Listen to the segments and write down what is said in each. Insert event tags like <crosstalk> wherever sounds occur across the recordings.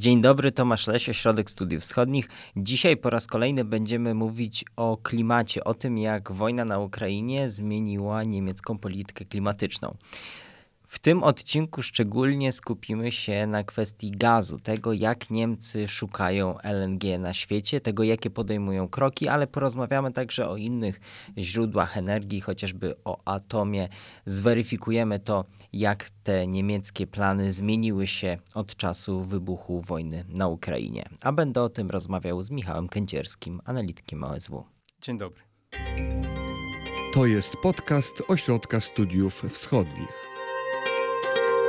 Dzień dobry, Tomasz Leś, Ośrodek Studiów Wschodnich. Dzisiaj po raz kolejny będziemy mówić o klimacie, o tym jak wojna na Ukrainie zmieniła niemiecką politykę klimatyczną. W tym odcinku szczególnie skupimy się na kwestii gazu, tego jak Niemcy szukają LNG na świecie, tego jakie podejmują kroki, ale porozmawiamy także o innych źródłach energii, chociażby o atomie. Zweryfikujemy to, jak te niemieckie plany zmieniły się od czasu wybuchu wojny na Ukrainie. A będę o tym rozmawiał z Michałem Kędzierskim, analitykiem OSW. Dzień dobry. To jest podcast Ośrodka Studiów Wschodnich.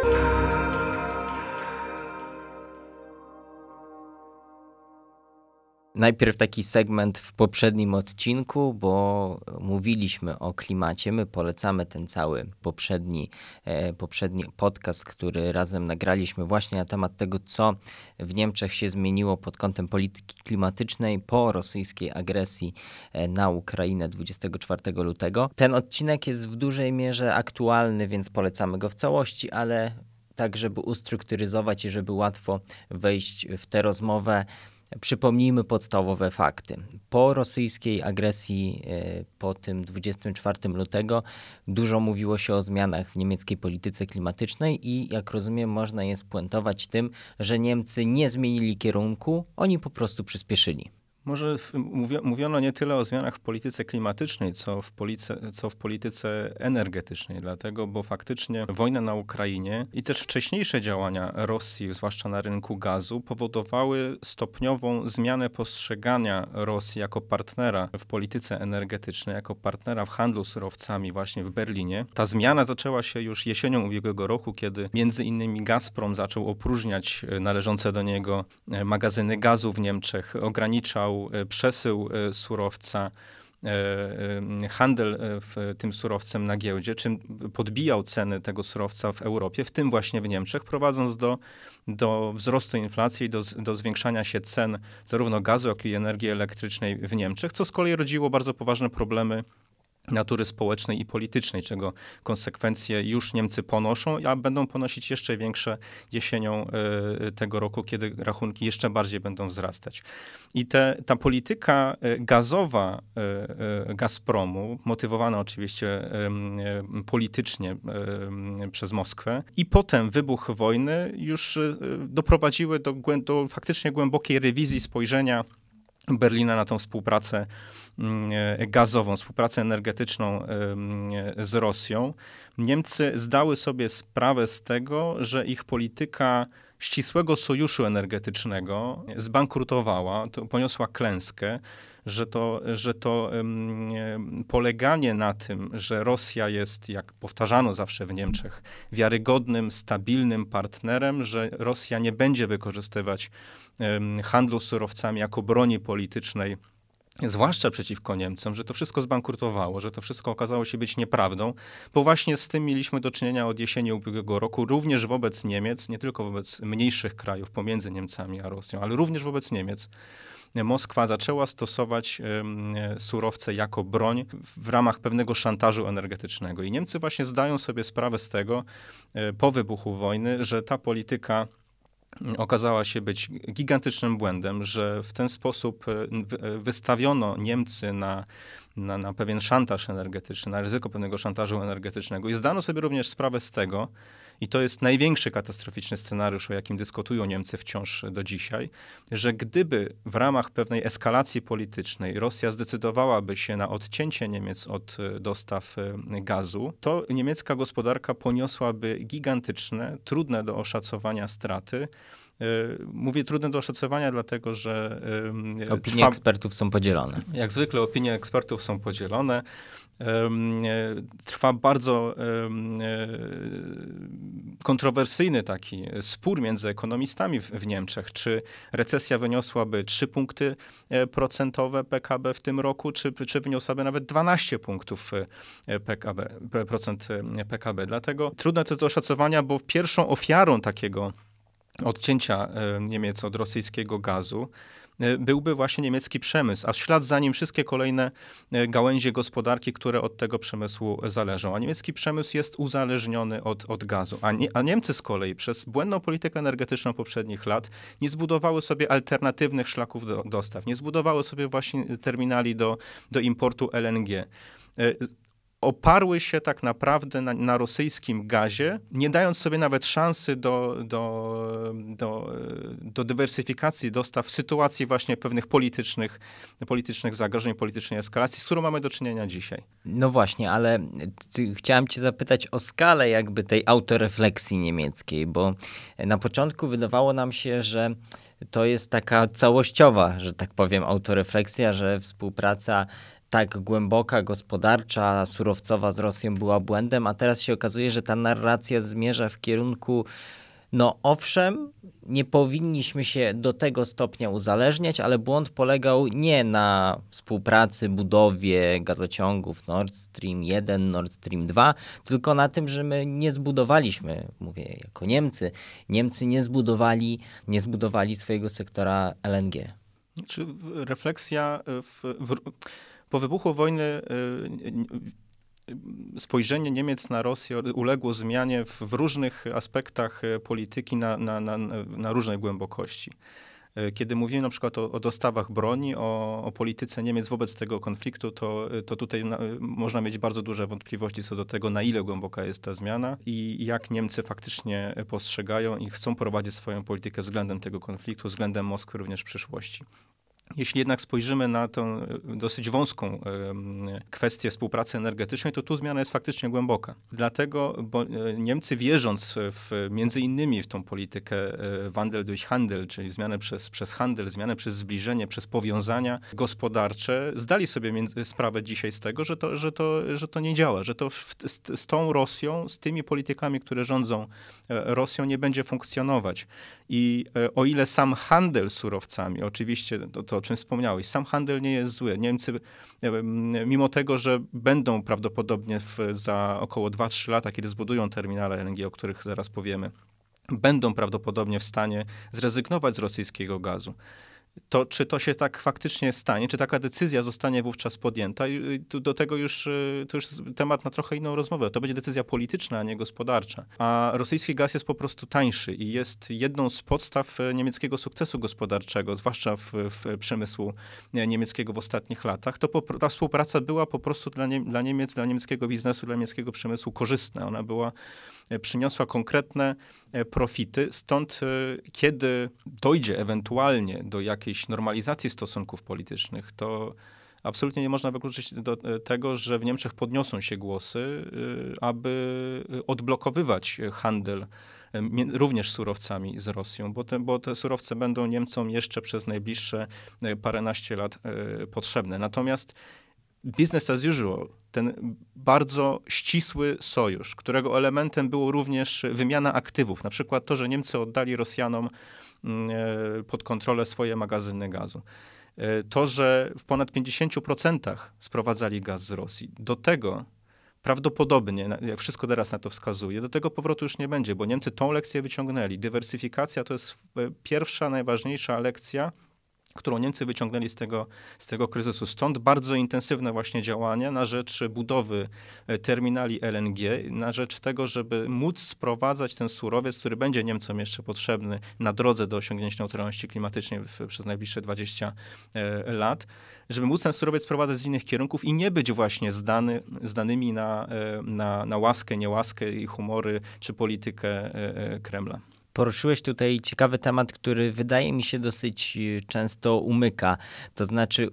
Música Najpierw taki segment w poprzednim odcinku, bo mówiliśmy o klimacie. My polecamy ten cały poprzedni, e, poprzedni podcast, który razem nagraliśmy właśnie na temat tego, co w Niemczech się zmieniło pod kątem polityki klimatycznej po rosyjskiej agresji e, na Ukrainę 24 lutego. Ten odcinek jest w dużej mierze aktualny, więc polecamy go w całości, ale tak, żeby ustrukturyzować i żeby łatwo wejść w tę rozmowę Przypomnijmy podstawowe fakty. Po rosyjskiej agresji, e, po tym 24 lutego, dużo mówiło się o zmianach w niemieckiej polityce klimatycznej i, jak rozumiem, można je spuentować tym, że Niemcy nie zmienili kierunku, oni po prostu przyspieszyli. Może mówiono nie tyle o zmianach w polityce klimatycznej, co w, police, co w polityce energetycznej, dlatego, bo faktycznie wojna na Ukrainie i też wcześniejsze działania Rosji, zwłaszcza na rynku gazu, powodowały stopniową zmianę postrzegania Rosji jako partnera w polityce energetycznej, jako partnera w handlu surowcami właśnie w Berlinie. Ta zmiana zaczęła się już jesienią ubiegłego roku, kiedy między innymi Gazprom zaczął opróżniać należące do niego magazyny gazu w Niemczech, ograniczał E, przesył e, surowca, e, handel tym surowcem na giełdzie, czym podbijał ceny tego surowca w Europie, w tym właśnie w Niemczech, prowadząc do, do wzrostu inflacji do, do zwiększania się cen zarówno gazu, jak i energii elektrycznej w Niemczech, co z kolei rodziło bardzo poważne problemy natury społecznej i politycznej, czego konsekwencje już Niemcy ponoszą, a będą ponosić jeszcze większe jesienią e, tego roku, kiedy rachunki jeszcze bardziej będą wzrastać. I te, ta polityka e, gazowa e, Gazpromu, motywowana oczywiście politycznie przez Moskwę, i potem wybuch wojny już doprowadziły do, do faktycznie głębokiej rewizji spojrzenia Berlina na tą współpracę gazową, współpracę energetyczną z Rosją. Niemcy zdały sobie sprawę z tego, że ich polityka ścisłego sojuszu energetycznego zbankrutowała, to poniosła klęskę, że to, że to um, poleganie na tym, że Rosja jest, jak powtarzano zawsze w Niemczech, wiarygodnym, stabilnym partnerem, że Rosja nie będzie wykorzystywać handlu surowcami jako broni politycznej zwłaszcza przeciwko Niemcom, że to wszystko zbankrutowało, że to wszystko okazało się być nieprawdą, bo właśnie z tym mieliśmy do czynienia od jesieni ubiegłego roku, również wobec Niemiec, nie tylko wobec mniejszych krajów pomiędzy Niemcami a Rosją, ale również wobec Niemiec. Moskwa zaczęła stosować surowce jako broń w ramach pewnego szantażu energetycznego. I Niemcy właśnie zdają sobie sprawę z tego e, po wybuchu wojny, że ta polityka okazała się być gigantycznym błędem, że w ten sposób e, e, wystawiono Niemcy na, na, na, pewien szantaż energetyczny, na ryzyko pewnego szantażu energetycznego. I zdano sobie również sprawę z tego, i to jest największy katastroficzny scenariusz, o jakim dyskutują Niemcy wciąż do dzisiaj, że gdyby w ramach pewnej eskalacji politycznej Rosja zdecydowałaby się na odcięcie Niemiec od e, dostaw e, gazu, to niemiecka gospodarka poniosłaby gigantyczne, trudne do oszacowania straty. E, mówię trudne do oszacowania, dlatego że. Opinie trwa, ekspertów są podzielone. Jak zwykle opinie ekspertów są podzielone. E, trwa bardzo e, kontrowersyjny taki spór między ekonomistami w, w, Niemczech, czy recesja wyniosłaby 3 punkty e, procentowe PKB w tym roku, czy, czy wyniosłaby nawet 12 punktów PKB, procent PKB. Dlatego trudne to jest do oszacowania, bo pierwszą ofiarą takiego odcięcia Niemiec od rosyjskiego gazu byłby właśnie niemiecki przemysł, a w ślad za nim wszystkie kolejne gałęzie gospodarki, które od tego przemysłu zależą. A niemiecki przemysł jest uzależniony od, od gazu. A, nie, a Niemcy z kolei przez błędną politykę energetyczną poprzednich lat nie zbudowały sobie alternatywnych szlaków do, dostaw, nie zbudowały sobie właśnie terminali do, do importu LNG oparły się tak naprawdę na, na, rosyjskim gazie, nie dając sobie nawet szansy do, do, do, do dywersyfikacji dostaw w sytuacji właśnie pewnych politycznych, politycznych zagrożeń, politycznej eskalacji, z którą mamy do czynienia dzisiaj. No właśnie, ale chciałem cię zapytać o skalę jakby tej autorefleksji niemieckiej, bo na początku wydawało nam się, że to jest taka całościowa, że tak powiem, autorefleksja, że współpraca tak głęboka, gospodarcza, surowcowa z Rosją była błędem, a teraz się okazuje, że ta narracja zmierza w kierunku no owszem, nie powinniśmy się do tego stopnia uzależniać, ale błąd polegał nie na współpracy, budowie gazociągów Nord Stream 1, Nord Stream 2, tylko na tym, że my nie zbudowaliśmy, mówię jako Niemcy, Niemcy nie zbudowali, nie zbudowali swojego sektora LNG. Czy refleksja w, w po wybuchu wojny y, y, spojrzenie Niemiec na Rosję uległo zmianie w, w różnych aspektach y, polityki na, na, na, na różnej głębokości. Kiedy mówimy na przykład o, o dostawach broni, o, o, polityce Niemiec wobec tego konfliktu, to, to tutaj na, można mieć bardzo duże wątpliwości co do tego, na ile głęboka jest ta zmiana i jak Niemcy faktycznie postrzegają i chcą prowadzić swoją politykę względem tego konfliktu, względem Moskwy również w przyszłości. Jeśli jednak spojrzymy na tę e, dosyć wąską kwestię współpracy energetycznej, to tu zmiana jest faktycznie głęboka. Dlatego, bo e, Niemcy wierząc w, między innymi w tą politykę e, Wandel durch Handel, czyli zmianę przez, przez handel, zmianę przez zbliżenie, przez powiązania gospodarcze, zdali sobie między, sprawę dzisiaj z tego, że to, że to, że to nie działa, że to w, z, z tą Rosją, z tymi politykami, które rządzą Rosją, nie będzie funkcjonować. I o ile sam handel surowcami, oczywiście to, to o czym wspomniałeś. Sam handel nie jest zły. Niemcy, mimo tego, że będą prawdopodobnie w, za około 2-3 lata, kiedy zbudują terminale LNG, o których zaraz powiemy, będą prawdopodobnie w stanie zrezygnować z rosyjskiego gazu to czy to się tak faktycznie stanie, czy taka decyzja zostanie wówczas podjęta, i do tego już, y, to już temat na trochę inną rozmowę. To będzie decyzja polityczna, a nie gospodarcza. A rosyjski gaz jest po prostu tańszy i jest jedną z podstaw y, niemieckiego sukcesu gospodarczego, zwłaszcza w, w przemysłu niemieckiego w ostatnich latach. To po, ta współpraca była po prostu dla, nie, dla Niemiec, dla niemieckiego biznesu, dla niemieckiego przemysłu korzystna. Ona była przyniosła konkretne e, profity. Stąd, e, kiedy dojdzie ewentualnie do jakiejś normalizacji stosunków politycznych, to absolutnie nie można wykluczyć tego, że w Niemczech podniosą się głosy, aby odblokowywać handel również surowcami z Rosją, bo te, bo te surowce będą Niemcom jeszcze przez najbliższe paręnaście lat potrzebne. Natomiast business as usual, ten bardzo ścisły sojusz, którego elementem było również wymiana aktywów, na przykład to, że Niemcy oddali Rosjanom mm, e, pod kontrolę swoje magazyny gazu. E, to, że w ponad 50% sprowadzali gaz z Rosji. Do tego prawdopodobnie, jak wszystko teraz na to wskazuje, do tego powrotu już nie będzie, bo Niemcy tą lekcję wyciągnęli. Dywersyfikacja to jest e, pierwsza, najważniejsza lekcja, którą Niemcy wyciągnęli z tego, z tego kryzysu. Stąd bardzo intensywne właśnie działania na rzecz budowy e, terminali LNG, na rzecz tego, żeby móc sprowadzać ten surowiec, który będzie Niemcom jeszcze potrzebny na drodze do osiągnięcia neutralności klimatycznej w, przez najbliższe 20 e, lat, żeby móc ten surowiec sprowadzać z innych kierunków i nie być właśnie zdany, zdanymi na, e, na, na łaskę, niełaskę i humory czy politykę Kremla. Poruszyłeś tutaj ciekawy temat, który wydaje mi się dosyć e, często umyka. To znaczy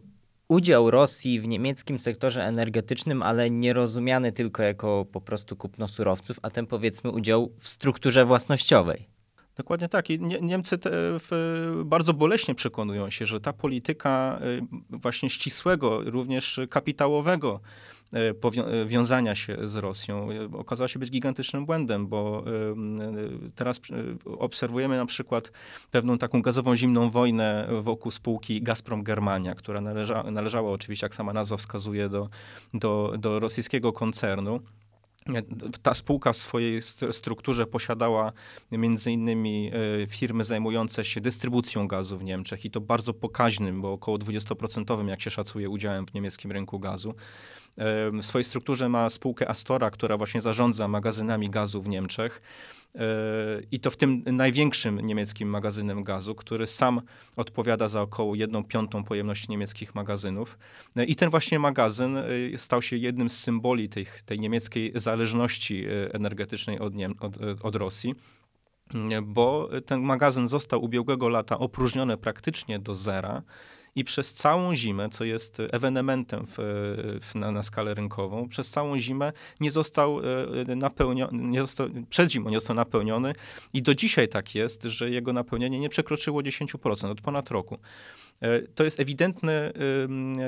udział Rosji w niemieckim sektorze energetycznym, ale nie rozumiany tylko jako po prostu kupno surowców, a ten powiedzmy udział w strukturze własnościowej. Dokładnie tak. I Niemcy w, bardzo boleśnie przekonują się, że ta polityka e, właśnie ścisłego, również kapitałowego E, powiązania się z Rosją e, okazała się być gigantycznym błędem, bo e, teraz obserwujemy na przykład pewną taką gazową zimną wojnę wokół spółki Gazprom Germania, która należa, należała oczywiście, jak sama nazwa wskazuje, do, do, do rosyjskiego koncernu. ta spółka w swojej strukturze posiadała między innymi firmy zajmujące się dystrybucją gazu w Niemczech i to bardzo pokaźnym, bo około 20% jak się szacuje udziałem w niemieckim rynku gazu. W swojej strukturze ma spółkę Astora, która właśnie zarządza magazynami gazu w Niemczech. E, I to w tym największym niemieckim magazynem gazu, który sam odpowiada za około 1 piątą pojemności niemieckich magazynów. E, I ten właśnie magazyn e, stał się jednym z symboli tej, tej niemieckiej zależności energetycznej od, Niem od, od Rosji bo ten magazyn został ubiegłego lata opróżniony praktycznie do zera i przez całą zimę, co jest ewenementem w, w, na, na, skalę rynkową, przez całą zimę nie został e, napełniony, nie został, przed zimą nie został napełniony i do dzisiaj tak jest, że jego napełnienie nie przekroczyło 10% od ponad roku. E, to jest ewidentny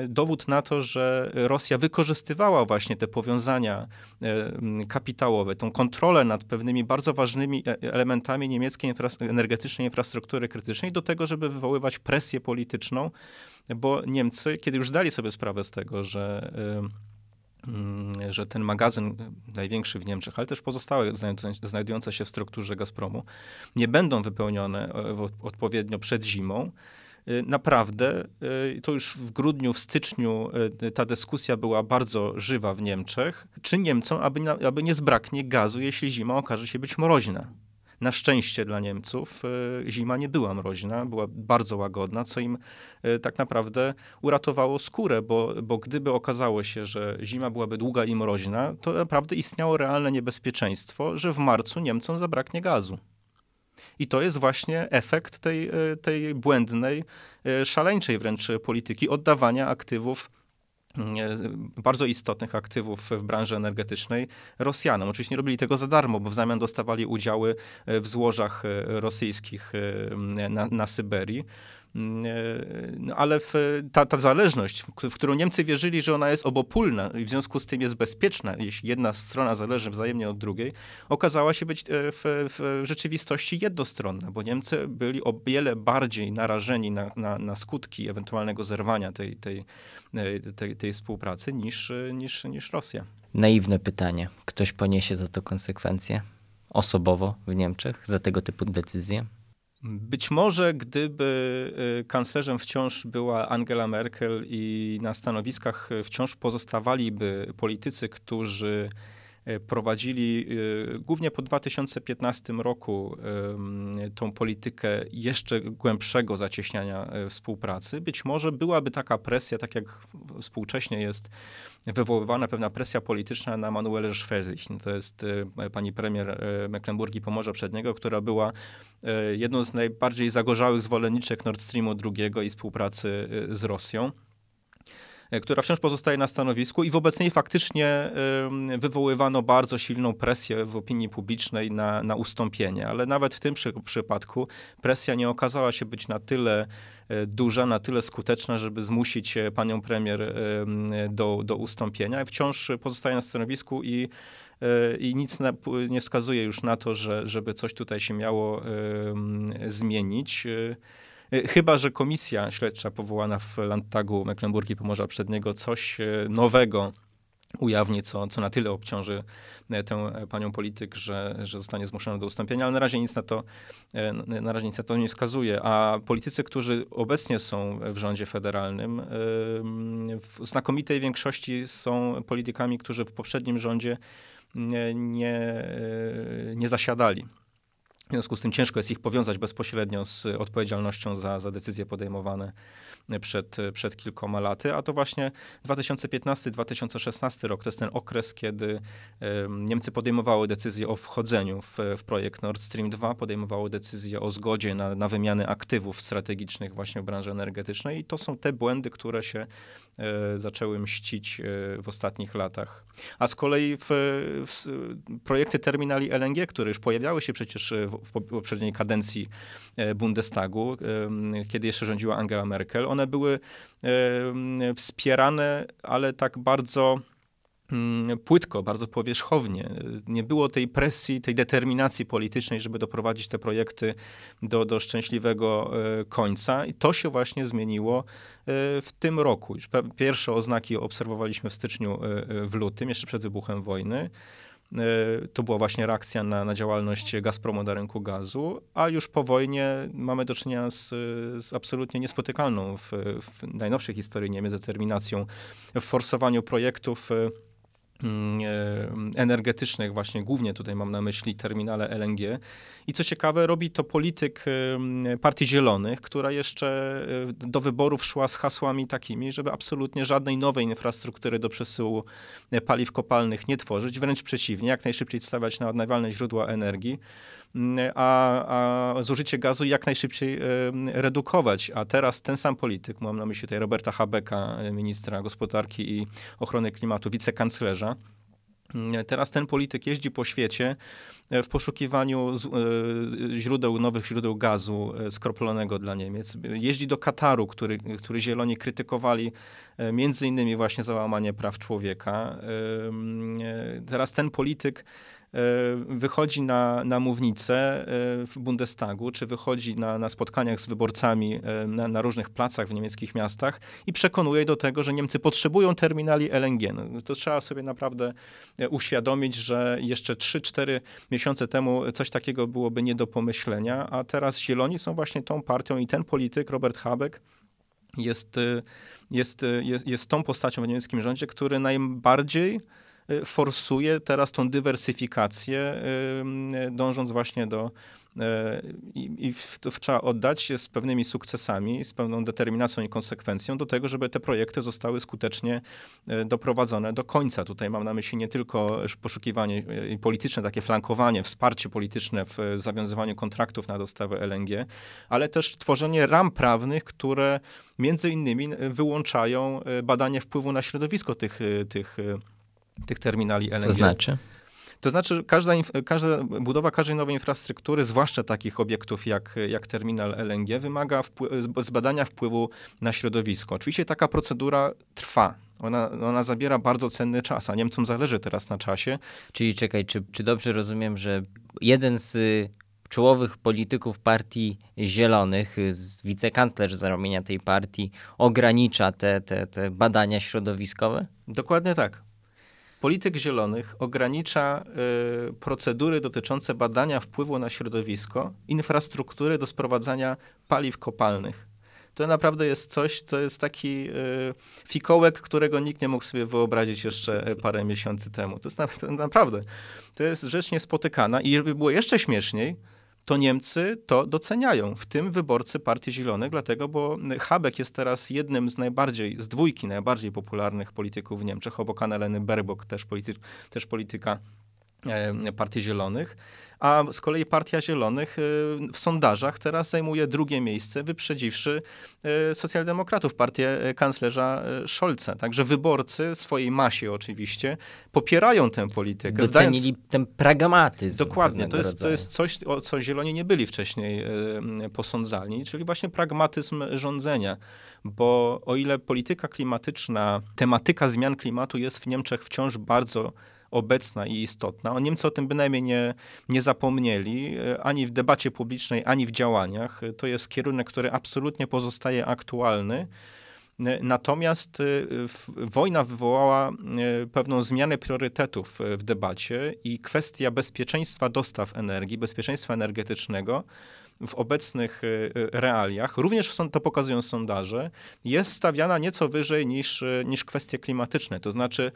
dowód na to, że Rosja wykorzystywała właśnie te powiązania kapitałowe, tą kontrolę nad pewnymi bardzo ważnymi e, elementami niemieckiej energetycznej infrastruktury krytycznej do tego, żeby wywoływać presję polityczną, bo Niemcy, kiedy już zdali sobie sprawę z tego, że że ten magazyn największy w Niemczech, ale też pozostałe znajdujące się w strukturze Gazpromu, nie będą wypełnione e, odpowiednio przed zimą, naprawdę, y, to już w grudniu, w styczniu y, ta dyskusja była bardzo żywa w Niemczech, czy Niemcom, aby, aby nie zbraknie gazu, jeśli zima okaże się być mroźna. Na szczęście dla Niemców zima nie była mroźna, była bardzo łagodna, co im tak naprawdę uratowało skórę, bo, bo gdyby okazało się, że zima byłaby długa i mroźna, to naprawdę istniało realne niebezpieczeństwo, że w marcu Niemcom zabraknie gazu. I to jest właśnie efekt tej, e, tej błędnej, e, szaleńczej wręcz polityki oddawania aktywów mm, e, bardzo istotnych aktywów w branży energetycznej Rosjanom. Oczywiście nie robili tego za darmo, bo w zamian dostawali udziały w złożach rosyjskich na, na Syberii. Mm, e, no, ale w, ta, ta zależność, w, którą Niemcy wierzyli, że ona jest obopólna i w związku z tym jest bezpieczna, jeśli jedna strona zależy wzajemnie od drugiej, okazała się być e, w, w rzeczywistości jednostronna, bo Niemcy byli o wiele bardziej narażeni na, na, na skutki ewentualnego zerwania tej, tej, e, tej, tej współpracy niż, niż, niż Rosja. Naiwne pytanie. Ktoś poniesie za to konsekwencje osobowo w Niemczech za tego typu decyzje? Być może gdyby y, kanclerzem wciąż była Angela Merkel i na stanowiskach wciąż pozostawaliby politycy, którzy prowadzili y, głównie po 2015 roku tą politykę jeszcze głębszego zacieśniania współpracy, być może byłaby taka presja, tak jak współcześnie jest wywoływana pewna presja polityczna na Manuelę Schwesich. To jest pani premier Mecklenburgii Pomorza Przedniego, która była E, jedną z najbardziej zagorzałych zwolenniczek Nord Streamu II i współpracy e, z Rosją e, która wciąż pozostaje na stanowisku i wobec niej faktycznie wywoływano bardzo silną presję w opinii publicznej na, na ustąpienie. Ale nawet w tym przy, przypadku presja nie okazała się być na tyle duża, na tyle skuteczna, żeby zmusić panią premier do, do ustąpienia. Wciąż pozostaje na stanowisku i i nic na, nie wskazuje już na to, że, żeby coś tutaj się miało zmienić. E, chyba, że komisja śledcza powołana w Landtagu Mecklenburgii Pomorza Przedniego coś e, nowego ujawni, co, co na tyle obciąży e, tę panią polityk, że, że zostanie zmuszona do ustąpienia, ale na razie nic na to, na razie nic na to nie wskazuje. A politycy, którzy obecnie są w rządzie federalnym, w znakomitej większości są politykami, którzy w poprzednim rządzie nie, nie zasiadali. W związku z tym ciężko jest ich powiązać bezpośrednio z odpowiedzialnością za, za decyzje podejmowane przed, przed kilkoma laty, a to właśnie 2015-2016 rok to jest ten okres, kiedy Niemcy podejmowały decyzję o wchodzeniu w, w projekt Nord Stream 2, podejmowały decyzję o zgodzie na, na wymianę aktywów strategicznych właśnie w branży energetycznej. I to są te błędy, które się zaczęły mścić e, w ostatnich latach. A z kolei w, w projekty terminali LNG, które już pojawiały się przecież w, w poprzedniej kadencji e, Bundestagu, kiedy jeszcze rządziła Angela Merkel, one były wspierane, ale tak bardzo płytko, bardzo powierzchownie. Nie było tej presji, tej determinacji politycznej, żeby doprowadzić te projekty do, do szczęśliwego e, końca. I to się właśnie zmieniło e, w tym roku. Już pierwsze oznaki obserwowaliśmy w styczniu, e, w lutym, jeszcze przed wybuchem wojny. to była właśnie reakcja na, na działalność Gazpromu na rynku gazu, a już po wojnie mamy do czynienia z, z absolutnie niespotykalną w, w najnowszej historii Niemiec determinacją w forsowaniu projektów Mm, energetycznych, właśnie głównie tutaj mam na myśli terminale LNG. I co ciekawe, robi to polityk e, Partii Zielonych, która jeszcze e, do wyborów szła z hasłami takimi, żeby absolutnie żadnej nowej infrastruktury do przesyłu paliw kopalnych nie tworzyć, wręcz przeciwnie, jak najszybciej stawiać na odnawialne źródła energii a, a zużycie gazu jak najszybciej redukować. A teraz ten sam polityk, mam na myśli tutaj Roberta Habecka, ministra gospodarki i ochrony klimatu, wicekanclerza, Teraz ten polityk jeździ po świecie e, w poszukiwaniu źródeł, nowych źródeł gazu skroplonego dla Niemiec. Jeździ do Kataru, który, który zieloni krytykowali między innymi właśnie załamanie praw człowieka. Teraz ten polityk wychodzi na, na mównicę e, w Bundestagu, czy wychodzi na, na spotkaniach z wyborcami e, na, na, różnych placach w niemieckich miastach i przekonuje do tego, że Niemcy potrzebują terminali LNG. No, to trzeba sobie naprawdę uświadomić, że jeszcze 3-4 miesiące temu coś takiego byłoby nie do pomyślenia, a teraz Zieloni są właśnie tą partią i ten polityk, Robert Habeck, jest, jest, jest, jest tą postacią w niemieckim rządzie, który najbardziej forsuje teraz tą dywersyfikację, y, dążąc właśnie do y, i, i to trzeba oddać z pewnymi sukcesami, z pewną determinacją i konsekwencją do tego, żeby te projekty zostały skutecznie doprowadzone do końca. Tutaj mam na myśli nie tylko poszukiwanie polityczne, takie flankowanie, wsparcie polityczne w zawiązywaniu kontraktów na dostawę LNG, ale też tworzenie ram prawnych, które między innymi wyłączają badanie wpływu na środowisko tych, tych tych terminali LNG. To znaczy? To znaczy, każda, każda budowa każdej nowej infrastruktury, zwłaszcza takich obiektów jak, jak terminal LNG, wymaga zbadania wpływu na środowisko. Oczywiście taka procedura trwa. Ona, ona zabiera bardzo cenny czas, a Niemcom zależy teraz na czasie. Czyli czekaj, czy, czy dobrze rozumiem, że jeden z czołowych polityków partii Zielonych, wicekanclerz z ramienia tej partii, ogranicza te, te, te badania środowiskowe? Dokładnie tak. Polityk Zielonych ogranicza y, procedury dotyczące badania wpływu na środowisko, infrastruktury do sprowadzania paliw kopalnych. To naprawdę jest coś, co jest taki y, fikołek, którego nikt nie mógł sobie wyobrazić jeszcze parę miesięcy temu. To jest na, to naprawdę, to jest rzecz niespotykana i żeby było jeszcze śmieszniej, to Niemcy to doceniają, w tym wyborcy Partii Zielonych, dlatego, bo Habeck jest teraz jednym z najbardziej, z dwójki najbardziej popularnych polityków w Niemczech, obok Annaleny Baerbock, też, polity, też polityka Partii Zielonych a z kolei Partia Zielonych y, w sondażach teraz zajmuje drugie miejsce, wyprzedziwszy y, socjaldemokratów, partię kanclerza Scholza. Także wyborcy, swojej masie oczywiście, popierają tę politykę. Docenili zdając... ten pragmatyzm. Dokładnie. To jest, to jest coś, o co Zieloni nie byli wcześniej posądzalni, czyli właśnie pragmatyzm rządzenia. Bo o ile polityka klimatyczna, tematyka zmian klimatu jest w Niemczech wciąż bardzo obecna i istotna. Niemcy o tym bynajmniej nie, nie zapomnieli, e, ani w debacie publicznej, ani w działaniach. To jest kierunek, który absolutnie pozostaje aktualny. E, natomiast e, wojna wywołała pewną zmianę priorytetów w debacie i kwestia bezpieczeństwa dostaw energii, bezpieczeństwa energetycznego w obecnych realiach, również to pokazują sondaże, jest stawiana nieco wyżej niż, niż kwestie klimatyczne. To znaczy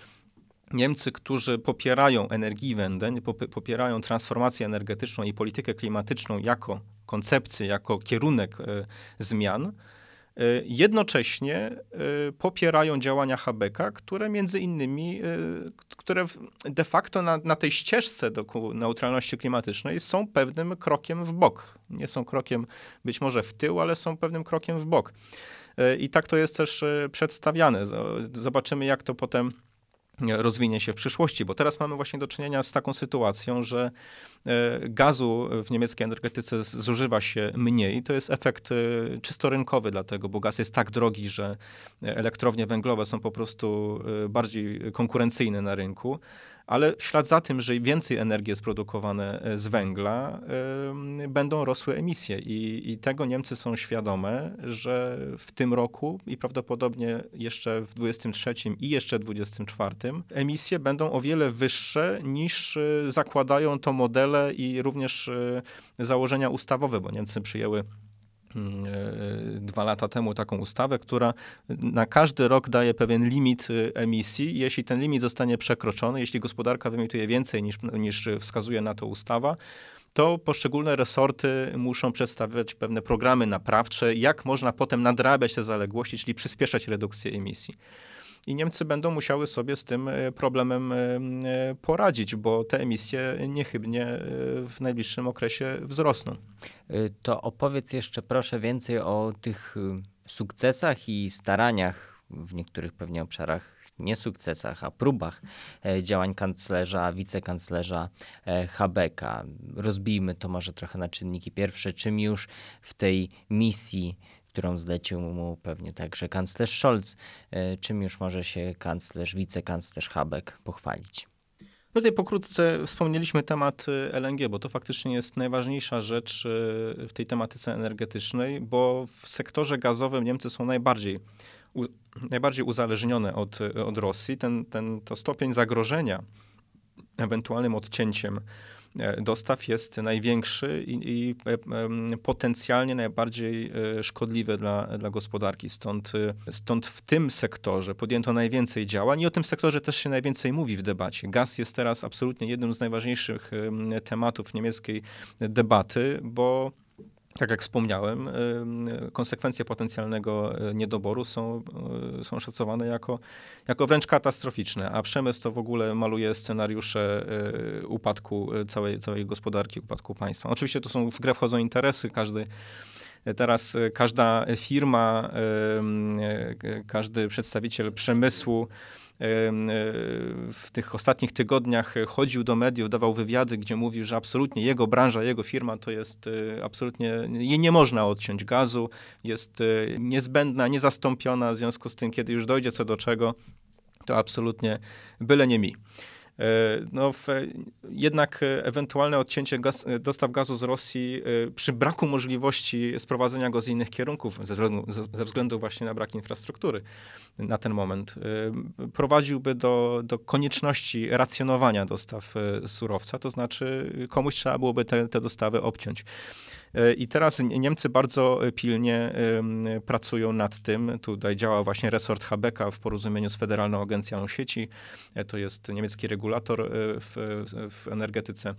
Niemcy, którzy popierają Energiewende, popierają transformację energetyczną i politykę klimatyczną jako koncepcję, jako kierunek e, zmian, e, jednocześnie e, popierają działania Habecka, które między innymi, które de facto na, na tej ścieżce do neutralności klimatycznej są pewnym krokiem w bok. Nie są krokiem być może w tył, ale są pewnym krokiem w bok. I tak to jest też przedstawiane. Zobaczymy, jak to potem rozwinie się w przyszłości, bo teraz mamy właśnie do czynienia z taką sytuacją, że e, gazu w niemieckiej energetyce zużywa się mniej. To jest efekt e, czysto rynkowy, dlatego, bo gaz jest tak drogi, że elektrownie węglowe są po prostu e, bardziej konkurencyjne na rynku. Ale w ślad za tym, że więcej energii jest produkowane e, z węgla, będą rosły emisje. I, I, tego Niemcy są świadome, że w tym roku i prawdopodobnie jeszcze w 23 i jeszcze w 24 emisje będą o wiele wyższe niż e, zakładają to modele i również założenia ustawowe, bo Niemcy przyjęły dwa lata temu taką ustawę, która na każdy rok daje pewien limit e, emisji. Jeśli ten limit zostanie przekroczony, jeśli gospodarka wyemituje więcej niż, niż wskazuje na to ustawa, to poszczególne resorty muszą przedstawiać pewne programy naprawcze, jak można potem nadrabiać te zaległości, czyli przyspieszać redukcję emisji i Niemcy będą musiały sobie z tym e, problemem e, e, poradzić, bo te emisje niechybnie w najbliższym okresie wzrosną. To opowiedz jeszcze proszę więcej o tych sukcesach i staraniach w niektórych pewnie obszarach nie sukcesach, a próbach działań kanclerza, wicekanclerza Habeka. Rozbijmy to może trochę na czynniki pierwsze. Czym już w tej misji którą zlecił mu pewnie także kanclerz Scholz. E, czym już może się kanclerz, wicekanclerz Habeck pochwalić? Tutaj pokrótce wspomnieliśmy temat e, LNG, bo to faktycznie jest najważniejsza rzecz e, w tej tematyce energetycznej, bo w sektorze gazowym Niemcy są najbardziej, u, najbardziej uzależnione od, od Rosji. Ten, ten, to stopień zagrożenia ewentualnym odcięciem dostaw jest największy i, i e, potencjalnie najbardziej e, szkodliwy dla, dla gospodarki. Stąd, stąd w tym sektorze podjęto najwięcej działań i o tym sektorze też się najwięcej mówi w debacie. Gaz jest teraz absolutnie jednym z najważniejszych tematów niemieckiej debaty, bo tak jak wspomniałem, konsekwencje potencjalnego e, niedoboru są, e, są szacowane jako, jako wręcz katastroficzne, a przemysł to w ogóle maluje scenariusze e, upadku całej, całej gospodarki, upadku państwa. Oczywiście to są w grę wchodzą interesy, każdy Teraz każda firma, każdy przedstawiciel przemysłu w tych ostatnich tygodniach chodził do mediów, dawał wywiady, gdzie mówił, że absolutnie jego branża, jego firma to jest e, absolutnie, jej nie można odciąć gazu, jest e, niezbędna, niezastąpiona, w związku z tym, kiedy już dojdzie co do czego, to absolutnie byle nie mi. E, no, w, jednak ewentualne odcięcie gaz, dostaw gazu z Rosji e, przy braku możliwości sprowadzenia go z innych kierunków, ze względu, ze względu właśnie na brak infrastruktury na ten moment, e, prowadziłby do, do konieczności racjonowania dostaw surowca, to znaczy komuś trzeba byłoby te, te dostawy obciąć. I teraz Niemcy bardzo pilnie pracują nad tym. Tutaj działa właśnie resort Habeka w porozumieniu z Federalną Agencją Sieci. To jest niemiecki regulator e, w, w energetyce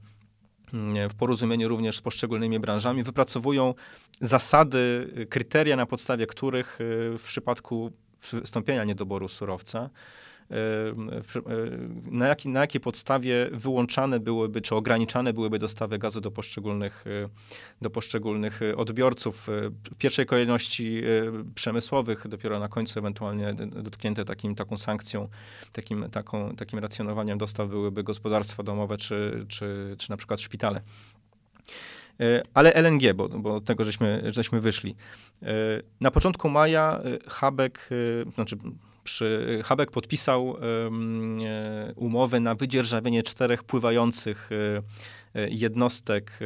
w porozumieniu również z poszczególnymi branżami, wypracowują zasady, kryteria, na podstawie których e, w przypadku wystąpienia niedoboru surowca na, jaki, na jakiej podstawie wyłączane byłyby, czy ograniczane byłyby dostawy gazu do poszczególnych, e, do poszczególnych e, odbiorców. E, w pierwszej kolejności przemysłowych, dopiero na końcu ewentualnie dotknięte takim, taką sankcją, takim, taką, takim racjonowaniem dostaw byłyby gospodarstwa domowe, czy, czy, czy na przykład szpitale. Ale LNG, bo, bo od tego żeśmy, żeśmy wyszli. Na początku maja Habek, znaczy przy, Habek podpisał e, umowę na wydzierżawienie czterech pływających e, jednostek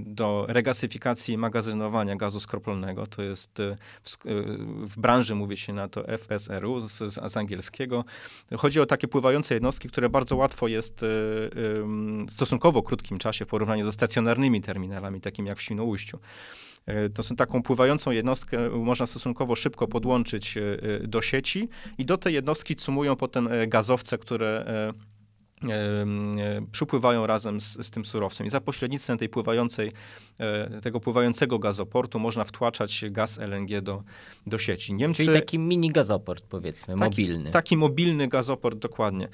do regasyfikacji i magazynowania gazu skroplonego. To jest w, w branży mówi się na to FSRU z, z, angielskiego. Chodzi o takie pływające jednostki, które bardzo łatwo jest w stosunkowo krótkim czasie w porównaniu ze stacjonarnymi terminalami, takimi jak w Świnoujściu. E, to są taką pływającą jednostkę można stosunkowo szybko podłączyć e, do sieci i do tej jednostki sumują potem e, gazowce, które przypływają razem z, z, tym surowcem. I za pośrednictwem tej pływającej, tego pływającego gazoportu można wtłaczać gaz LNG do, do sieci. Niemcy, Czyli taki mini gazoport, powiedzmy, taki, mobilny. Taki mobilny gazoport, dokładnie.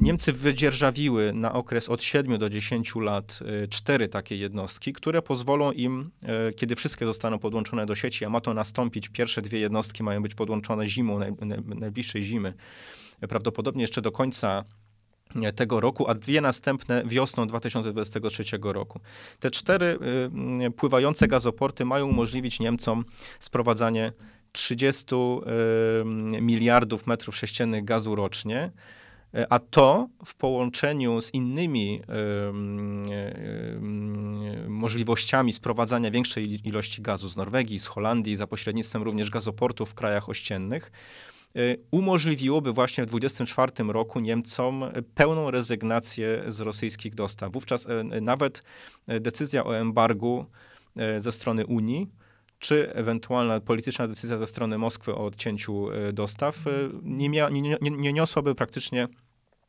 Niemcy wydzierżawiły na okres od 7 do 10 lat cztery takie jednostki, które pozwolą im, kiedy wszystkie zostaną podłączone do sieci, a ma to nastąpić, pierwsze dwie jednostki mają być podłączone zimą, naj, najbliższej zimy, prawdopodobnie jeszcze do końca tego roku, a dwie następne wiosną 2023 roku. Te cztery y, pływające gazoporty mają umożliwić Niemcom sprowadzanie 30 y, miliardów metrów sześciennych gazu rocznie. A to w połączeniu z innymi możliwościami sprowadzania większej ilości gazu z Norwegii, z Holandii, za pośrednictwem również gazoportów w krajach ościennych, y, umożliwiłoby właśnie w 2024 roku Niemcom pełną rezygnację z rosyjskich dostaw. Wówczas e, nawet decyzja o embargu e, ze strony Unii czy ewentualna polityczna decyzja ze strony Moskwy o odcięciu e, dostaw nie, mia, nie, nie, nie niosłaby praktycznie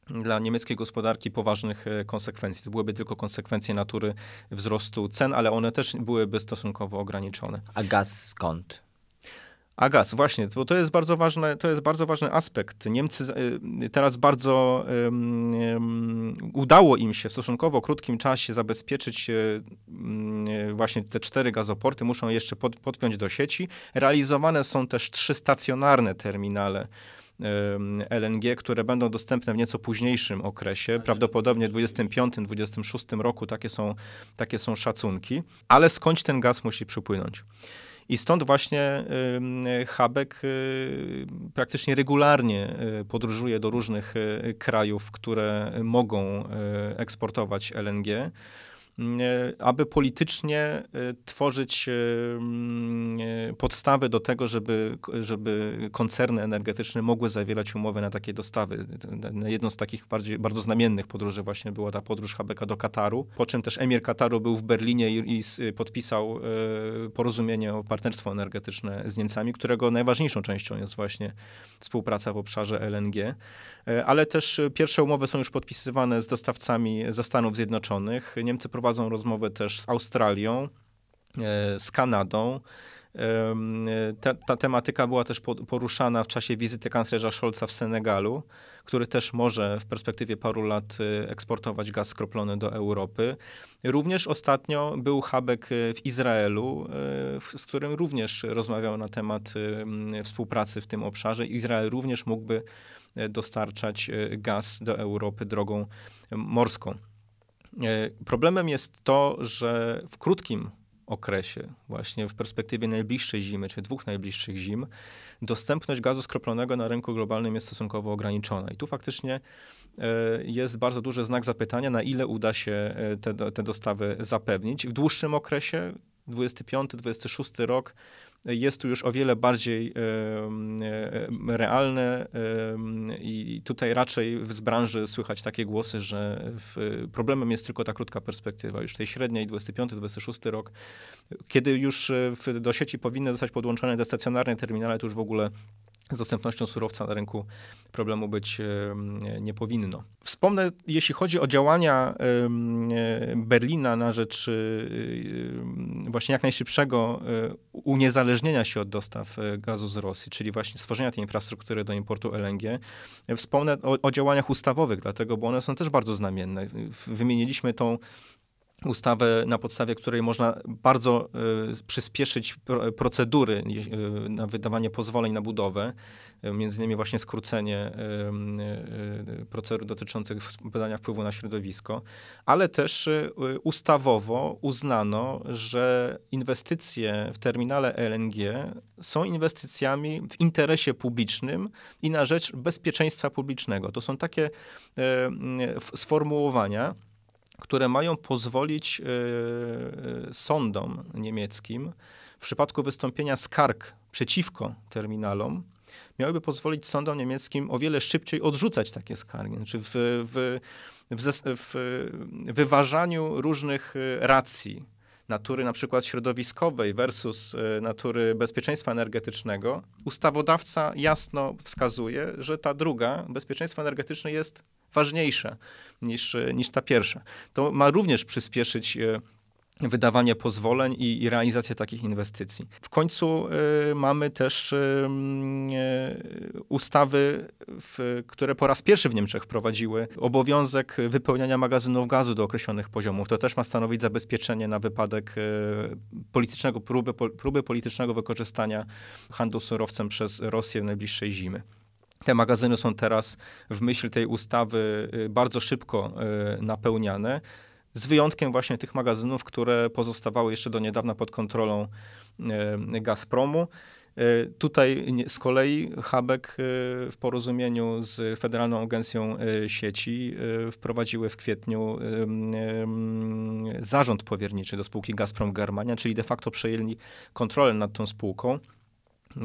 dla niemieckiej gospodarki poważnych e, konsekwencji. To byłyby tylko konsekwencje natury wzrostu cen, ale one też byłyby stosunkowo ograniczone. A gaz skąd? A gaz, właśnie, bo to jest bardzo ważne, to jest bardzo ważny aspekt. Niemcy e, teraz bardzo um, um, udało im się w stosunkowo krótkim czasie zabezpieczyć um, właśnie te cztery gazoporty, muszą jeszcze pod, podpiąć do sieci. Realizowane są też trzy stacjonarne terminale LNG, które będą dostępne w nieco późniejszym okresie, prawdopodobnie w 25-26 roku, takie są, takie są szacunki, ale skądś ten gaz musi przypłynąć. I stąd właśnie Habek y, praktycznie regularnie y, podróżuje do różnych y, krajów, które mogą eksportować LNG. E, aby politycznie e, tworzyć e, podstawy do tego, żeby, żeby koncerny energetyczne mogły zawierać umowy na takie dostawy. Jedną z takich bardziej, bardzo znamiennych podróży właśnie była ta podróż Habeka do Kataru, po czym też emir Kataru był w Berlinie i, i podpisał porozumienie o partnerstwo energetyczne z Niemcami, którego najważniejszą częścią jest właśnie współpraca w obszarze LNG. Ale też pierwsze umowy są już podpisywane z dostawcami ze Stanów Zjednoczonych. Niemcy prowadzą rozmowę też z Australią, e, z Kanadą. Ta, ta, tematyka była też poruszana w czasie wizyty kanclerza Scholza w Senegalu, który też może w perspektywie paru lat e, eksportować gaz skroplony do Europy. Również ostatnio był Habek e, w Izraelu, z którym również rozmawiał na temat współpracy w tym obszarze. Izrael również mógłby dostarczać gaz do Europy drogą morską. E, problemem jest to, że w krótkim okresie, właśnie w perspektywie najbliższej zimy, czy dwóch najbliższych zim, dostępność gazu skroplonego na rynku globalnym jest stosunkowo ograniczona. I tu faktycznie e, jest bardzo duży znak zapytania, na ile uda się e, te, te dostawy zapewnić. W dłuższym okresie, 25-26 rok, jest tu już o wiele bardziej realne i tutaj raczej z branży słychać takie głosy, że problemem jest tylko ta krótka perspektywa. Już tej średniej 25-26 rok, kiedy już e, do sieci powinny zostać podłączone te stacjonarne terminale, to już w ogóle z dostępnością surowca na rynku problemu być nie powinno. Wspomnę, jeśli chodzi o działania e, Berlina na rzecz e, właśnie jak najszybszego e, uniezależnienia się od dostaw gazu z Rosji, czyli właśnie stworzenia tej infrastruktury do importu LNG, wspomnę o, o działaniach ustawowych, dlatego, bo one są też bardzo znamienne. Wymieniliśmy tą ustawę, na podstawie której można bardzo y, przyspieszyć pro, procedury y, na wydawanie pozwoleń na budowę, y, między innymi właśnie skrócenie procedur dotyczących badania wpływu na środowisko, ale też ustawowo uznano, że inwestycje w terminale LNG są inwestycjami w interesie publicznym i na rzecz bezpieczeństwa publicznego. To są takie sformułowania, które mają pozwolić e, sądom niemieckim w przypadku wystąpienia skarg przeciwko terminalom, miałyby pozwolić sądom niemieckim o wiele szybciej odrzucać takie skargi. Znaczy w, w, w, wyważaniu różnych e, racji, natury na przykład środowiskowej versus e, natury bezpieczeństwa energetycznego, ustawodawca jasno wskazuje, że ta druga, bezpieczeństwo energetyczne jest ważniejsza niż, niż ta pierwsza. To ma również przyspieszyć e, wydawanie pozwoleń i, i, realizację takich inwestycji. W końcu y, mamy też y, y, ustawy, w, które po raz pierwszy w Niemczech wprowadziły obowiązek wypełniania magazynów gazu do określonych poziomów. To też ma stanowić zabezpieczenie na wypadek politycznego, próby, próby politycznego wykorzystania handlu surowcem przez Rosję w najbliższej zimy. Te magazyny są teraz w myśl tej ustawy y, bardzo szybko y, napełniane, z wyjątkiem właśnie tych magazynów, które pozostawały jeszcze do niedawna pod kontrolą Gazpromu. Tutaj z kolei Habek w porozumieniu z Federalną Agencją Sieci wprowadziły w kwietniu zarząd powierniczy do spółki Gazprom Germania, czyli de facto przejęli kontrolę nad tą spółką.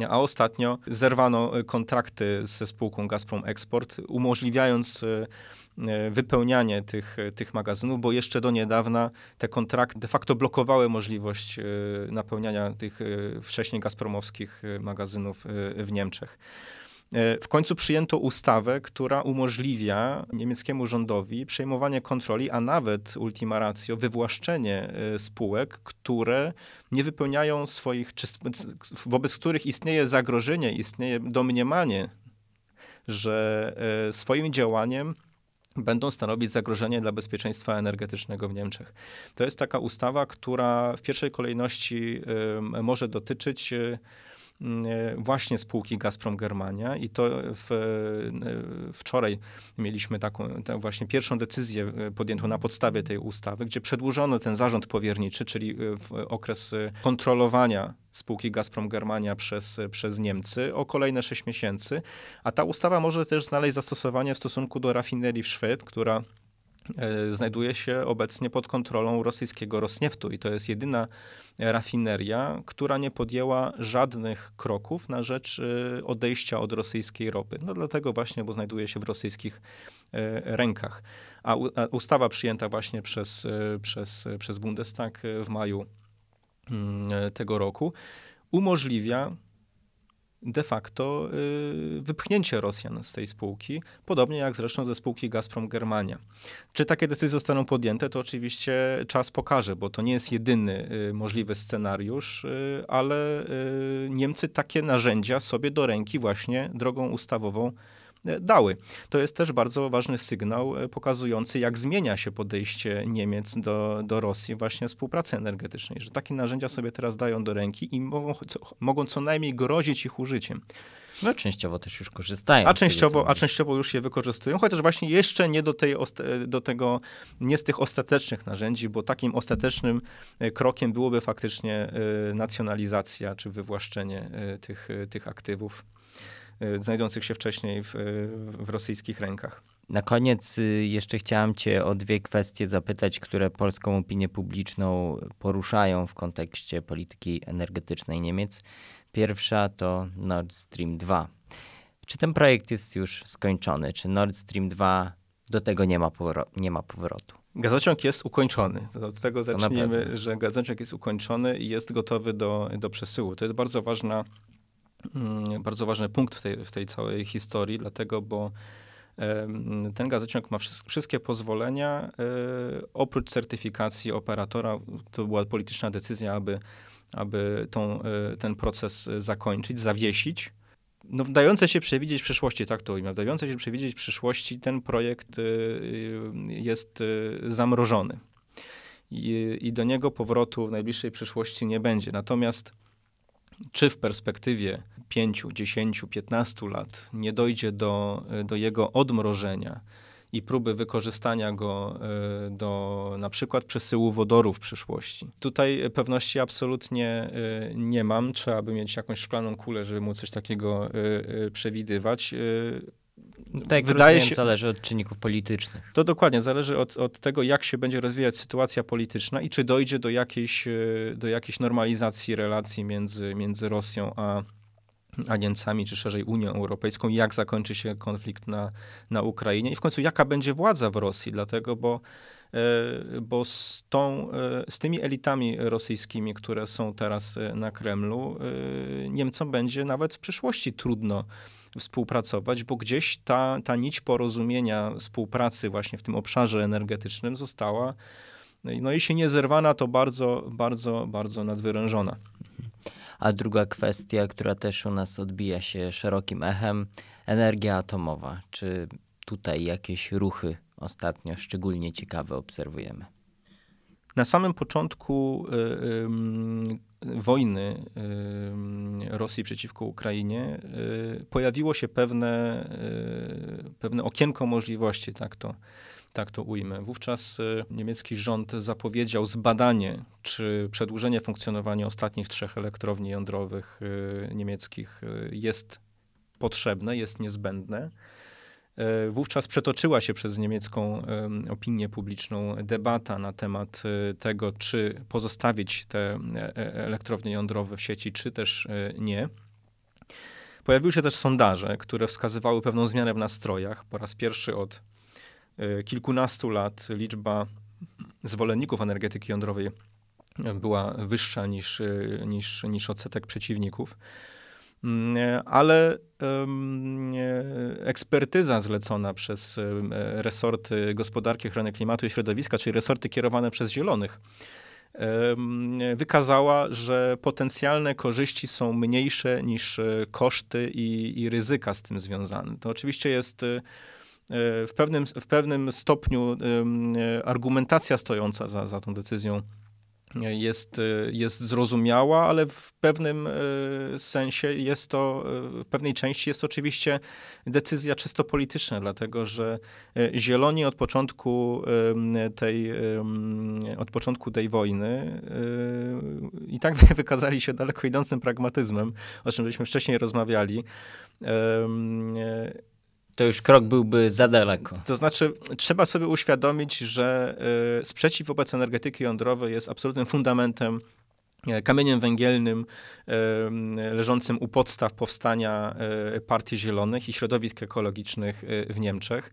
A ostatnio zerwano kontrakty ze spółką Gazprom Export, umożliwiając e, wypełnianie tych, tych magazynów, bo jeszcze do niedawna te kontrakty de facto blokowały możliwość e, napełniania tych e, wcześniej gazpromowskich magazynów w Niemczech. E, w końcu przyjęto ustawę, która umożliwia niemieckiemu rządowi przejmowanie kontroli, a nawet ultima ratio wywłaszczenie e, spółek, które nie wypełniają swoich, czy wobec których istnieje zagrożenie, istnieje domniemanie, że e, swoim działaniem będą stanowić zagrożenie dla bezpieczeństwa energetycznego w Niemczech. To jest taka ustawa, która w pierwszej kolejności może dotyczyć właśnie spółki Gazprom Germania i to w, e, wczoraj mieliśmy taką właśnie pierwszą decyzję e, podjętą na podstawie tej ustawy, gdzie przedłużono ten zarząd powierniczy, czyli okres kontrolowania spółki Gazprom Germania przez, przez Niemcy o kolejne 6 miesięcy, a ta ustawa może też znaleźć zastosowanie w stosunku do rafinerii w Szwed, która E, znajduje się obecnie pod kontrolą rosyjskiego Rosnieftu i to jest jedyna rafineria, która nie podjęła żadnych kroków na rzecz e, odejścia od rosyjskiej ropy. No dlatego właśnie, bo znajduje się w rosyjskich e, rękach. A ustawa przyjęta właśnie przez, przez, przez Bundestag w maju mm, tego roku umożliwia de facto y, wypchnięcie Rosjan z tej spółki, podobnie jak zresztą ze spółki Gazprom Germania. Czy takie decyzje zostaną podjęte, to oczywiście czas pokaże, bo to nie jest jedyny y, możliwy scenariusz, y, ale Niemcy takie narzędzia sobie do ręki właśnie drogą ustawową dały. To jest też bardzo ważny sygnał e, pokazujący, jak zmienia się podejście Niemiec do, do Rosji właśnie współpracy energetycznej, że takie narzędzia sobie teraz dają do ręki i mogą, co, mogą co najmniej grozić ich użyciem. No częściowo też już korzystają. A częściowo, a częściowo już je wykorzystują, chociaż właśnie jeszcze nie do, tej, do tego, nie z tych ostatecznych narzędzi, bo takim ostatecznym e, krokiem byłoby faktycznie nacjonalizacja czy wywłaszczenie tych, tych aktywów. Y, znajdujących się wcześniej w, w rosyjskich rękach. Na koniec y, jeszcze chciałem Cię o dwie kwestie zapytać, które polską opinię publiczną poruszają w kontekście polityki energetycznej Niemiec. Pierwsza to Nord Stream 2. Czy ten projekt jest już skończony? Czy Nord Stream 2 do tego nie ma, nie ma powrotu? Gazociąg jest ukończony. Od tego zaczniemy, że gazociąg jest ukończony i jest gotowy do, do przesyłu. To jest bardzo ważna bardzo ważny punkt w tej, w tej całej historii, dlatego, bo ten gazociąg ma wszystkie pozwolenia, e, oprócz certyfikacji operatora. To była polityczna decyzja, aby, aby tą, e, ten proces zakończyć, zawiesić. No, dające się przewidzieć przyszłości, tak to ujmę, dające się przewidzieć przyszłości, ten projekt e, jest zamrożony. I, I do niego powrotu w najbliższej przyszłości nie będzie. Natomiast czy w perspektywie 5, 10, 15 lat nie dojdzie do, do jego odmrożenia i próby wykorzystania go e, do na przykład przesyłu wodoru w przyszłości. Tutaj pewności absolutnie e, nie mam. Trzeba by mieć jakąś szklaną kulę, żeby móc coś takiego e, przewidywać. Tak, wydaje się, zależy od czynników politycznych. To dokładnie, zależy od, od tego, jak się będzie rozwijać sytuacja polityczna i czy dojdzie do jakiejś, do jakiejś normalizacji relacji między, między Rosją a, a Niemcami, czy szerzej Unią Europejską, jak zakończy się konflikt na, na Ukrainie i w końcu jaka będzie władza w Rosji, dlatego, bo, e, bo z, tą, e, z tymi elitami rosyjskimi, które są teraz e, na Kremlu, Niemcom będzie nawet w przyszłości trudno współpracować, bo gdzieś ta, ta nić porozumienia współpracy właśnie w tym obszarze energetycznym została, no jeśli nie zerwana, to bardzo, bardzo, bardzo nadwyrężona. A druga kwestia, która też u nas odbija się szerokim echem, energia atomowa. Czy tutaj jakieś ruchy ostatnio szczególnie ciekawe obserwujemy? Na samym początku y, wojny Rosji przeciwko Ukrainie pojawiło się pewne, pewne okienko możliwości, tak to, tak to ujmę. Wówczas niemiecki rząd zapowiedział zbadanie, czy przedłużenie funkcjonowania ostatnich trzech elektrowni jądrowych niemieckich jest potrzebne, jest niezbędne. E, wówczas przetoczyła się przez niemiecką opinię publiczną debata na temat e, tego, czy pozostawić te e, elektrownie jądrowe w sieci, czy też nie. Pojawiły się też sondaże, które wskazywały pewną zmianę w nastrojach. Po raz pierwszy od kilkunastu lat liczba zwolenników energetyki jądrowej była wyższa niż, niż, niż odsetek przeciwników. Mm, ale ekspertyza zlecona przez resorty gospodarki, ochrony klimatu i środowiska, czyli resorty kierowane przez zielonych, wykazała, że potencjalne korzyści są mniejsze niż e, koszty i, i ryzyka z tym związane. To oczywiście jest e, w pewnym, w pewnym stopniu argumentacja stojąca za, za tą decyzją jest, jest zrozumiała, ale w pewnym e, sensie jest to, e, w pewnej części jest to oczywiście decyzja czysto polityczna, dlatego że e, Zieloni od początku tej, od początku tej wojny i tak <laughs> wykazali się daleko idącym pragmatyzmem, o czym żeśmy wcześniej rozmawiali to już krok byłby za daleko. To znaczy, trzeba sobie uświadomić, że y, sprzeciw wobec energetyki jądrowej jest absolutnym fundamentem e, kamieniem węgielnym y, leżącym u podstaw powstania y, Partii Zielonych i środowisk ekologicznych w Niemczech.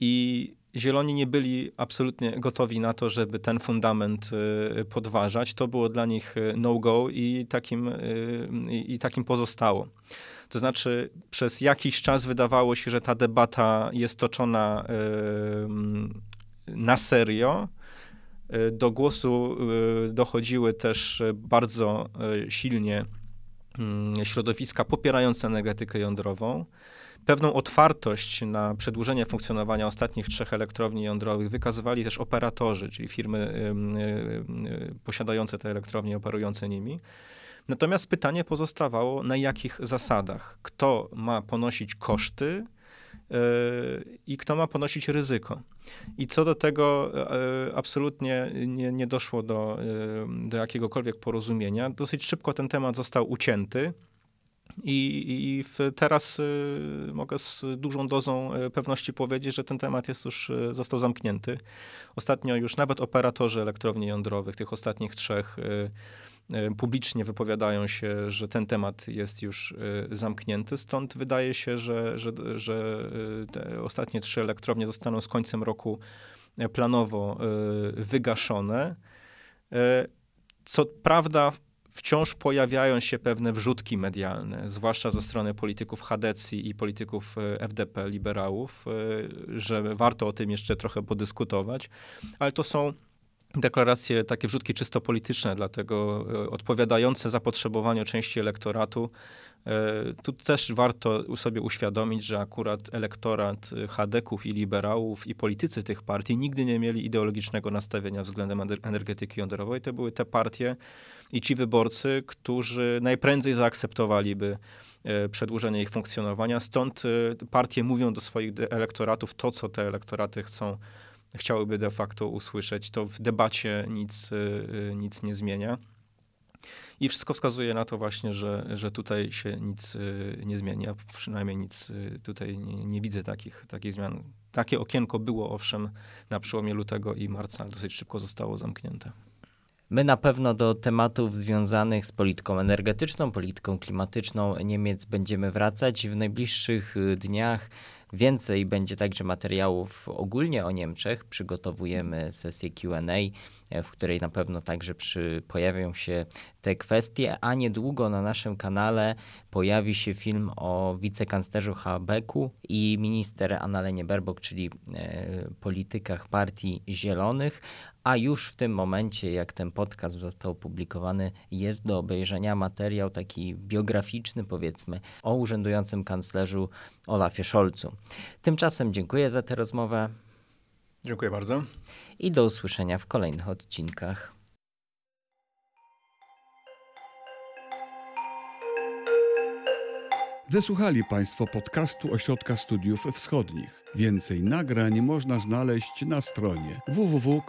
I Zieloni nie byli absolutnie gotowi na to, żeby ten fundament podważać. To było dla nich no-go i takim, i takim pozostało. To znaczy, przez jakiś czas wydawało się, że ta debata jest toczona na serio. Do głosu dochodziły też bardzo silnie mm, środowiska popierające energetykę jądrową. Pewną otwartość na przedłużenie funkcjonowania ostatnich trzech elektrowni jądrowych wykazywali też operatorzy, czyli firmy posiadające te elektrownie, operujące nimi. Natomiast pytanie pozostawało, na jakich zasadach? Kto ma ponosić koszty yy, i kto ma ponosić ryzyko? I co do tego yy, absolutnie nie, nie doszło do, do jakiegokolwiek porozumienia. Dosyć szybko ten temat został ucięty. I, i teraz y, mogę z dużą dozą pewności powiedzieć, że ten temat jest już, został zamknięty. Ostatnio już nawet operatorzy elektrowni jądrowych, tych ostatnich trzech, publicznie wypowiadają się, że ten temat jest już zamknięty. Stąd wydaje się, że, że, że te ostatnie trzy elektrownie zostaną z końcem roku planowo wygaszone. Co prawda, wciąż pojawiają się pewne wrzutki medialne, zwłaszcza ze strony polityków Hadecji i polityków FDP, liberałów, że warto o tym jeszcze trochę podyskutować, ale to są deklaracje, takie wrzutki czysto polityczne, dlatego e, odpowiadające zapotrzebowaniu części elektoratu. E, tu też warto sobie uświadomić, że akurat elektorat Hadeków i liberałów i politycy tych partii nigdy nie mieli ideologicznego nastawienia względem energetyki jądrowej. To były te partie i ci wyborcy, którzy najprędzej zaakceptowaliby e, przedłużenie ich funkcjonowania. Stąd partie mówią do swoich elektoratów to, co te elektoraty chcą chciałyby de facto usłyszeć, to w debacie nic, y, y, nic nie zmienia. I wszystko wskazuje na to właśnie, że, że tutaj się nic y, nie zmieni. Ja przynajmniej nic tutaj nie, nie, widzę takich, takich zmian. Takie okienko było owszem na przełomie lutego i marca, ale dosyć szybko zostało zamknięte. My na pewno do tematów związanych z polityką energetyczną, polityką klimatyczną Niemiec będziemy wracać w najbliższych dniach. Więcej będzie także materiałów ogólnie o Niemczech. Przygotowujemy sesję QA, e, w której na pewno także przy, pojawią się te kwestie, a niedługo na naszym kanale pojawi się film o wicekanclerzu Habeku i minister Annalenie Berbok, czyli e, politykach Partii Zielonych, a już w tym momencie, jak ten podcast został opublikowany, jest do obejrzenia materiał taki biograficzny, powiedzmy, o urzędującym kanclerzu Olafie Scholzu. Tymczasem dziękuję za tę rozmowę. Dziękuję bardzo. I do usłyszenia w kolejnych odcinkach. Wysłuchali Państwo podcastu Ośrodka Studiów Wschodnich. Więcej nagrań można znaleźć na stronie www.osw.waw.pl.